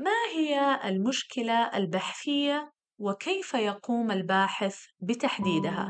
ما هي المشكلة البحثية وكيف يقوم الباحث بتحديدها؟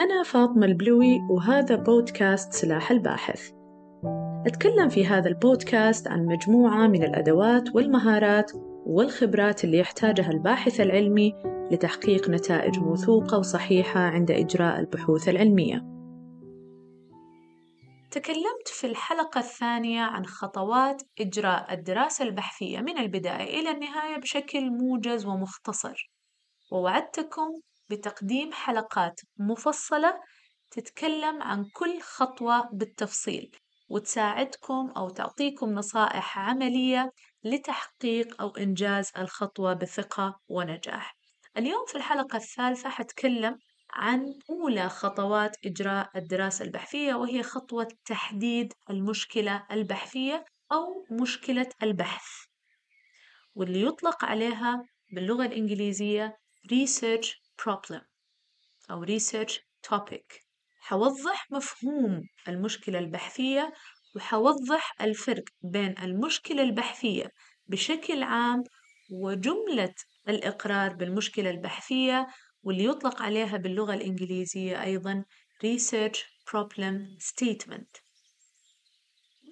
أنا فاطمة البلوي وهذا بودكاست سلاح الباحث. أتكلم في هذا البودكاست عن مجموعة من الأدوات والمهارات والخبرات اللي يحتاجها الباحث العلمي لتحقيق نتائج موثوقة وصحيحة عند إجراء البحوث العلمية. تكلمت في الحلقة الثانية عن خطوات إجراء الدراسة البحثية من البداية إلى النهاية بشكل موجز ومختصر، ووعدتكم بتقديم حلقات مفصلة تتكلم عن كل خطوة بالتفصيل، وتساعدكم أو تعطيكم نصائح عملية لتحقيق أو إنجاز الخطوة بثقة ونجاح. اليوم في الحلقة الثالثة حتكلم عن أولى خطوات إجراء الدراسة البحثية وهي خطوة تحديد المشكلة البحثية أو مشكلة البحث. واللي يطلق عليها باللغة الإنجليزية research problem أو research topic. حوضح مفهوم المشكلة البحثية وحوضح الفرق بين المشكلة البحثية بشكل عام وجملة الإقرار بالمشكلة البحثية واللي يطلق عليها باللغة الإنجليزية أيضا Research Problem Statement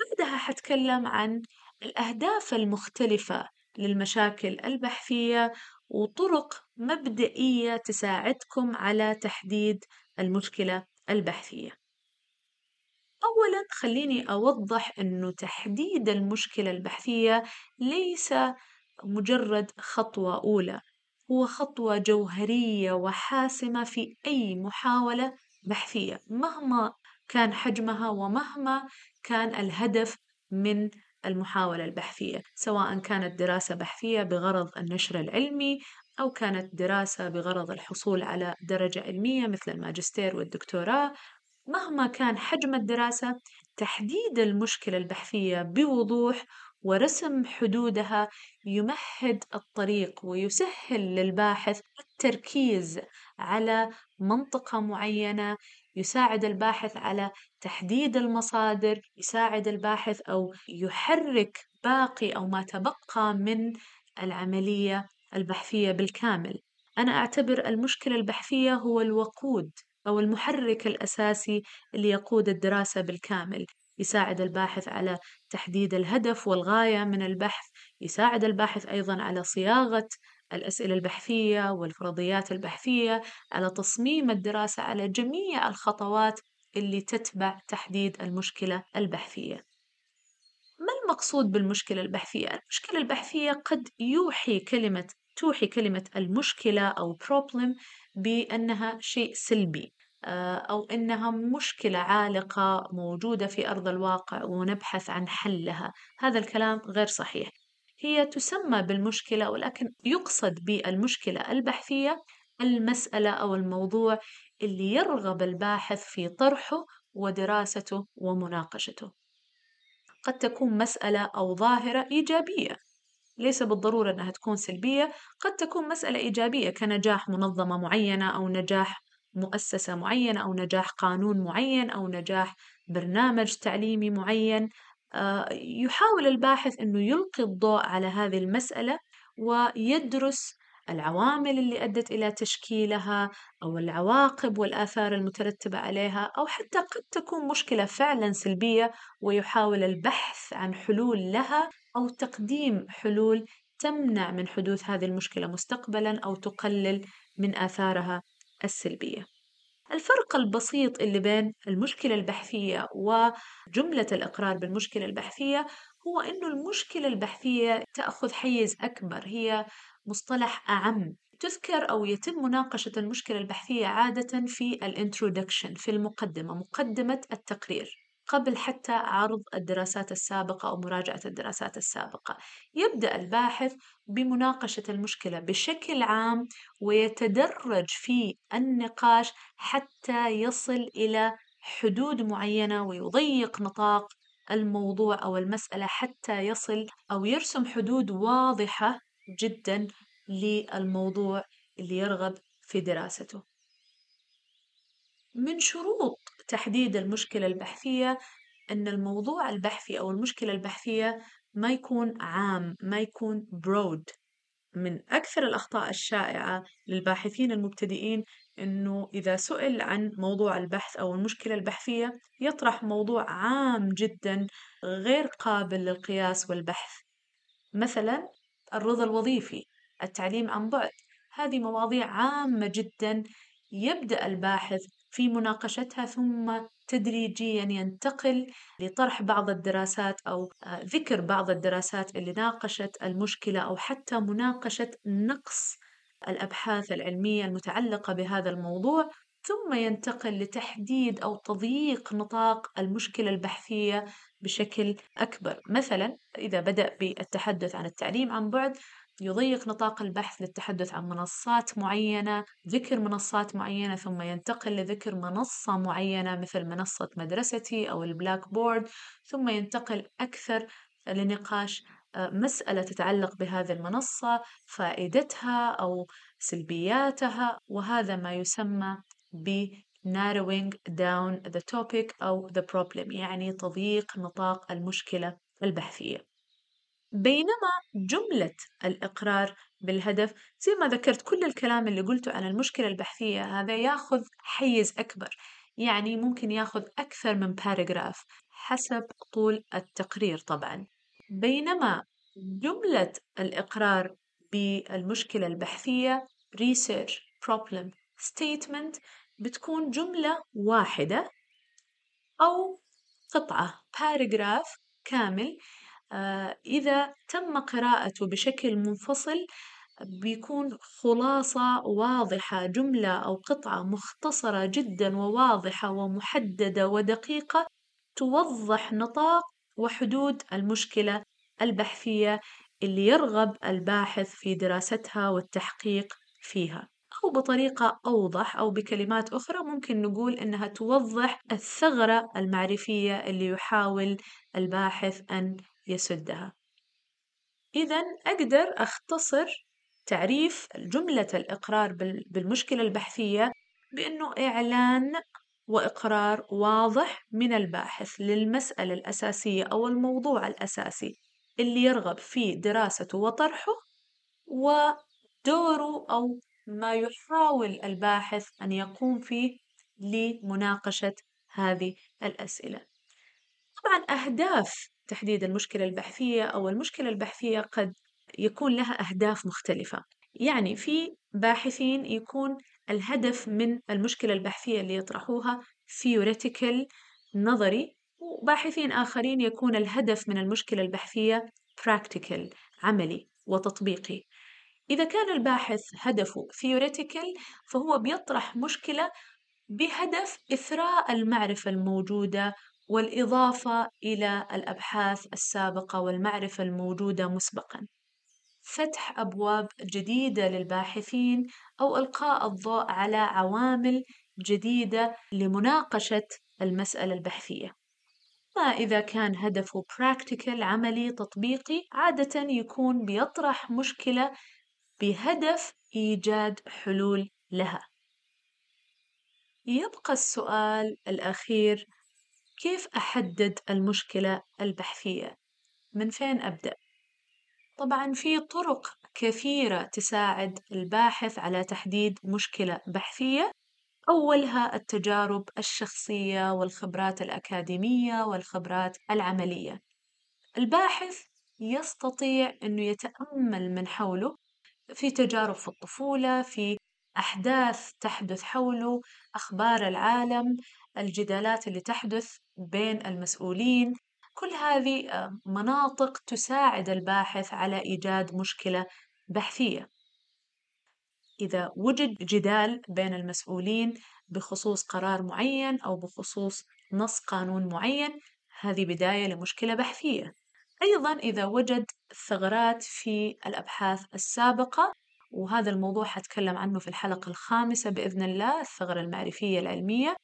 بعدها حتكلم عن الأهداف المختلفة للمشاكل البحثية وطرق مبدئية تساعدكم على تحديد المشكلة البحثية. أولاً خليني أوضح إنه تحديد المشكلة البحثية ليس مجرد خطوة أولى، هو خطوة جوهرية وحاسمة في أي محاولة بحثية مهما كان حجمها ومهما كان الهدف من المحاولة البحثية سواء كانت دراسة بحثية بغرض النشر العلمي أو كانت دراسة بغرض الحصول على درجة علمية مثل الماجستير والدكتوراه مهما كان حجم الدراسة تحديد المشكلة البحثية بوضوح ورسم حدودها يمهد الطريق ويسهل للباحث التركيز على منطقة معينة يساعد الباحث على تحديد المصادر يساعد الباحث أو يحرك باقي أو ما تبقى من العملية البحثية بالكامل. أنا أعتبر المشكلة البحثية هو الوقود. أو المحرك الأساسي اللي يقود الدراسة بالكامل. يساعد الباحث على تحديد الهدف والغاية من البحث. يساعد الباحث أيضا على صياغة الأسئلة البحثية والفرضيات البحثية على تصميم الدراسة على جميع الخطوات اللي تتبع تحديد المشكلة البحثية. ما المقصود بالمشكلة البحثية؟ المشكلة البحثية قد يوحي كلمة توحي كلمة المشكلة أو problem بأنها شيء سلبي. أو إنها مشكلة عالقة موجودة في أرض الواقع ونبحث عن حلها. هذا الكلام غير صحيح. هي تسمى بالمشكلة ولكن يقصد بالمشكلة البحثية المسألة أو الموضوع اللي يرغب الباحث في طرحه ودراسته ومناقشته. قد تكون مسألة أو ظاهرة إيجابية. ليس بالضرورة أنها تكون سلبية. قد تكون مسألة إيجابية كنجاح منظمة معينة أو نجاح مؤسسة معينة أو نجاح قانون معين أو نجاح برنامج تعليمي معين آه، يحاول الباحث أنه يلقي الضوء على هذه المسألة ويدرس العوامل اللي أدت إلى تشكيلها أو العواقب والآثار المترتبة عليها أو حتى قد تكون مشكلة فعلا سلبية ويحاول البحث عن حلول لها أو تقديم حلول تمنع من حدوث هذه المشكلة مستقبلا أو تقلل من آثارها. السلبية. الفرق البسيط اللي بين المشكلة البحثية وجملة الإقرار بالمشكلة البحثية هو إنه المشكلة البحثية تأخذ حيز أكبر هي مصطلح أعم تذكر أو يتم مناقشة المشكلة البحثية عادة في الإنترودكشن في المقدمة مقدمة التقرير قبل حتى عرض الدراسات السابقة أو مراجعة الدراسات السابقة يبدأ الباحث بمناقشة المشكلة بشكل عام ويتدرج في النقاش حتى يصل إلى حدود معينة ويضيق نطاق الموضوع أو المسألة حتى يصل أو يرسم حدود واضحة جدا للموضوع اللي يرغب في دراسته. من شروط تحديد المشكلة البحثية أن الموضوع البحثي أو المشكلة البحثية ما يكون عام ما يكون برود من أكثر الأخطاء الشائعة للباحثين المبتدئين إنه إذا سئل عن موضوع البحث أو المشكلة البحثية يطرح موضوع عام جدا غير قابل للقياس والبحث. مثلا الرضا الوظيفي التعليم عن بعد. هذه مواضيع عامة جدا يبدأ الباحث في مناقشتها ثم تدريجيا ينتقل لطرح بعض الدراسات أو آه، ذكر بعض الدراسات اللي ناقشت المشكلة أو حتى مناقشة نقص الأبحاث العلمية المتعلقة بهذا الموضوع ثم ينتقل لتحديد أو تضييق نطاق المشكلة البحثية بشكل أكبر. مثلا إذا بدأ بالتحدث عن التعليم عن بعد يضيق نطاق البحث للتحدث عن منصات معينة ذكر منصات معينة ثم ينتقل لذكر منصة معينة مثل منصة مدرستي أو ال Blackboard ثم ينتقل أكثر لنقاش آه، مسألة تتعلق بهذه المنصة فائدتها أو سلبياتها وهذا ما يسمى ب narrowing down the topic أو the problem يعني تضييق نطاق المشكلة البحثية. بينما جملة الإقرار بالهدف زي ما ذكرت كل الكلام اللي قلته عن المشكلة البحثية هذا ياخذ حيز أكبر يعني ممكن ياخذ أكثر من باراجراف حسب طول التقرير طبعا. بينما جملة الإقرار بالمشكلة البحثية research problem statement بتكون جملة واحدة أو قطعة باراجراف كامل إذا تم قراءته بشكل منفصل بيكون خلاصة واضحة جملة أو قطعة مختصرة جدا وواضحة ومحددة ودقيقة توضح نطاق وحدود المشكلة البحثية اللي يرغب الباحث في دراستها والتحقيق فيها. أو بطريقة أوضح أو بكلمات أخرى ممكن نقول إنها توضح الثغرة المعرفية اللي يحاول الباحث أن يسدها إذا أقدر أختصر تعريف جملة الإقرار بالمشكلة البحثية بأنه إعلان وإقرار واضح من الباحث للمسألة الأساسية أو الموضوع الأساسي اللي يرغب في دراسته وطرحه ودوره أو ما يحاول الباحث أن يقوم فيه لمناقشة هذه الأسئلة. طبعا أهداف تحديد المشكلة البحثية أو المشكلة البحثية قد يكون لها أهداف مختلفة. يعني في باحثين يكون الهدف من المشكلة البحثية اللي يطرحوها theoretical نظري وباحثين آخرين يكون الهدف من المشكلة البحثية practical عملي وتطبيقي. إذا كان الباحث هدفه theoretical فهو بيطرح مشكلة بهدف إثراء المعرفة الموجودة والإضافة إلى الأبحاث السابقة والمعرفة الموجودة مسبقًا. فتح أبواب جديدة للباحثين أو إلقاء الضوء على عوامل جديدة لمناقشة المسألة البحثية. ما إذا كان هدفه practical عملي تطبيقي عادة يكون بيطرح مشكلة بهدف إيجاد حلول لها. يبقى السؤال الأخير كيف أحدد المشكلة البحثية؟ من فين أبدأ؟ طبعا في طرق كثيرة تساعد الباحث على تحديد مشكلة بحثية أولها التجارب الشخصية والخبرات الأكاديمية والخبرات العملية. الباحث يستطيع أنه يتأمل من حوله في تجارب في الطفولة، في أحداث تحدث حوله، أخبار العالم، الجدالات اللي تحدث بين المسؤولين. كل هذه آه، مناطق تساعد الباحث على إيجاد مشكلة بحثية. إذا وجد جدال بين المسؤولين بخصوص قرار معين أو بخصوص نص قانون معين هذه بداية لمشكلة بحثية. أيضا إذا وجد ثغرات في الأبحاث السابقة وهذا الموضوع حتكلم عنه في الحلقة الخامسة بإذن الله الثغرة المعرفية العلمية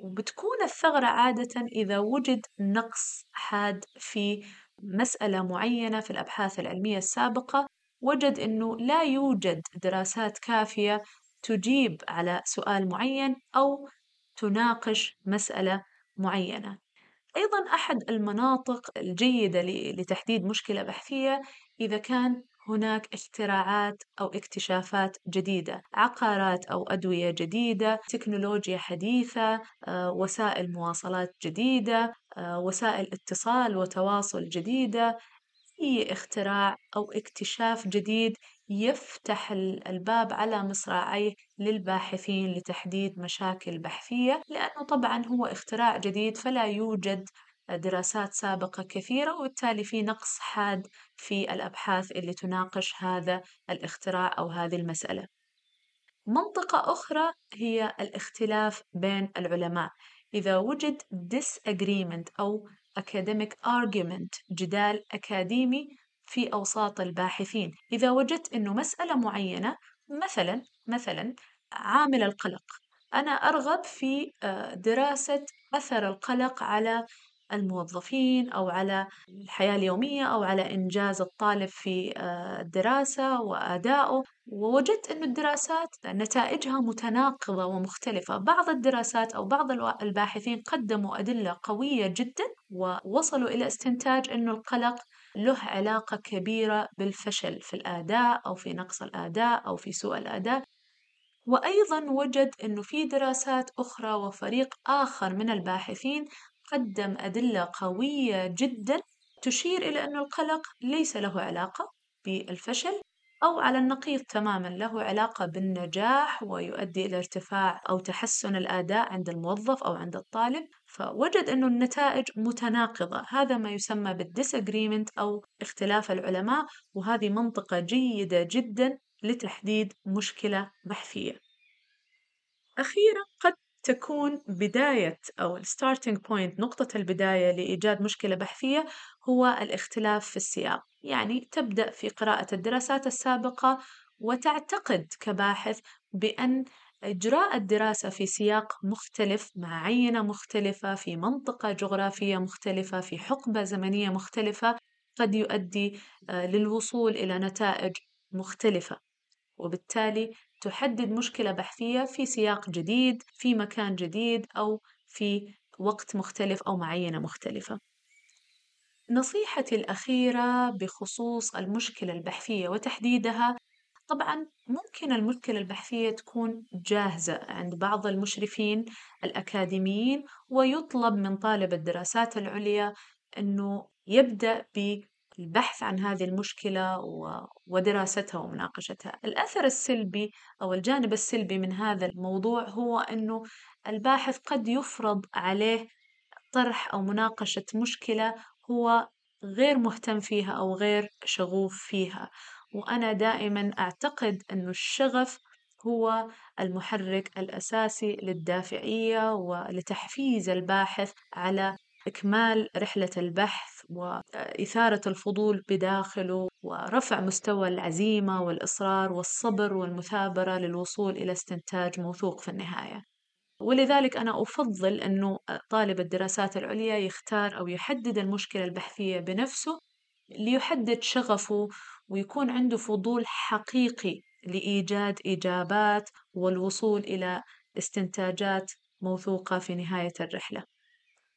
وبتكون الثغرة عادة إذا وجد نقص حاد في مسألة معينة في الأبحاث العلمية السابقة وجد أنه لا يوجد دراسات كافية تجيب على سؤال معين أو تناقش مسألة معينة. أيضا أحد المناطق الجيدة لتحديد مشكلة بحثية إذا كان هناك اختراعات أو اكتشافات جديدة عقارات أو أدوية جديدة تكنولوجيا حديثة آه، وسائل مواصلات جديدة آه، وسائل اتصال وتواصل جديدة. أي اختراع أو اكتشاف جديد يفتح الباب على مصراعيه للباحثين لتحديد مشاكل بحثية لأنه طبعا هو اختراع جديد فلا يوجد دراسات سابقة كثيرة وبالتالي في نقص حاد في الأبحاث اللي تناقش هذا الاختراع أو هذه المسألة. منطقة أخرى هي الاختلاف بين العلماء. إذا وجد disagreement أو academic argument جدال أكاديمي في أوساط الباحثين. إذا وجدت أنه مسألة معينة مثلا مثلا عامل القلق. أنا أرغب في آه، دراسة أثر القلق على الموظفين أو على الحياة اليومية أو على إنجاز الطالب في آه، الدراسة وأدائه. ووجدت أن الدراسات نتائجها متناقضة ومختلفة. بعض الدراسات أو بعض الباحثين قدموا أدلة قوية جدا ووصلوا إلى استنتاج أن القلق له علاقة كبيرة بالفشل في الآداء أو في نقص الآداء أو في سوء الآداء. وأيضا وجد أنه في دراسات أخرى وفريق آخر من الباحثين قدم أدلة قوية جدا تشير إلى أن القلق ليس له علاقة بالفشل أو على النقيض تماما له علاقة بالنجاح ويؤدي إلى ارتفاع أو تحسن الأداء عند الموظف أو عند الطالب. فوجد أن النتائج متناقضة. هذا ما يسمى بالديسagreement أو اختلاف العلماء وهذه منطقة جيدة جدا لتحديد مشكلة بحثية. أخيرا قد تكون بداية أو ال starting point نقطة البداية لإيجاد مشكلة بحثية هو الاختلاف في السياق. يعني تبدأ في قراءة الدراسات السابقة وتعتقد كباحث بأن إجراء الدراسة في سياق مختلف مع عينة مختلفة في منطقة جغرافية مختلفة في حقبة زمنية مختلفة قد يؤدي آه، للوصول إلى نتائج مختلفة. وبالتالي تحدد مشكلة بحثية في سياق جديد في مكان جديد أو في وقت مختلف أو معينة مختلفة. نصيحتي الأخيرة بخصوص المشكلة البحثية وتحديدها طبعا ممكن المشكلة البحثية تكون جاهزة عند بعض المشرفين الأكاديميين ويطلب من طالب الدراسات العليا أنه يبدأ البحث عن هذه المشكلة ودراستها ومناقشتها. الأثر السلبي أو الجانب السلبي من هذا الموضوع هو أنه الباحث قد يفرض عليه طرح أو مناقشة مشكلة هو غير مهتم فيها أو غير شغوف فيها. وأنا دائما أعتقد أن الشغف هو المحرك الأساسي للدافعية ولتحفيز الباحث على إكمال رحلة البحث وإثارة الفضول بداخله ورفع مستوى العزيمة والإصرار والصبر والمثابرة للوصول إلى استنتاج موثوق في النهاية. ولذلك أنا أفضل أنه طالب الدراسات العليا يختار أو يحدد المشكلة البحثية بنفسه ليحدد شغفه ويكون عنده فضول حقيقي لإيجاد إجابات والوصول إلى استنتاجات موثوقة في نهاية الرحلة.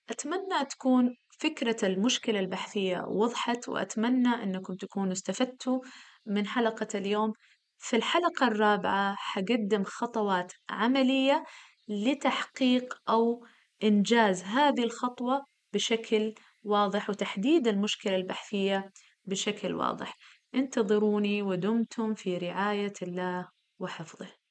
أتمنى تكون فكرة المشكلة البحثية وضحت وأتمنى أنكم تكونوا استفدتوا من حلقة اليوم. في الحلقة الرابعة حقدم خطوات عملية لتحقيق أو إنجاز هذه الخطوة بشكل واضح وتحديد المشكلة البحثية بشكل واضح. انتظروني ودمتم في رعاية الله وحفظه.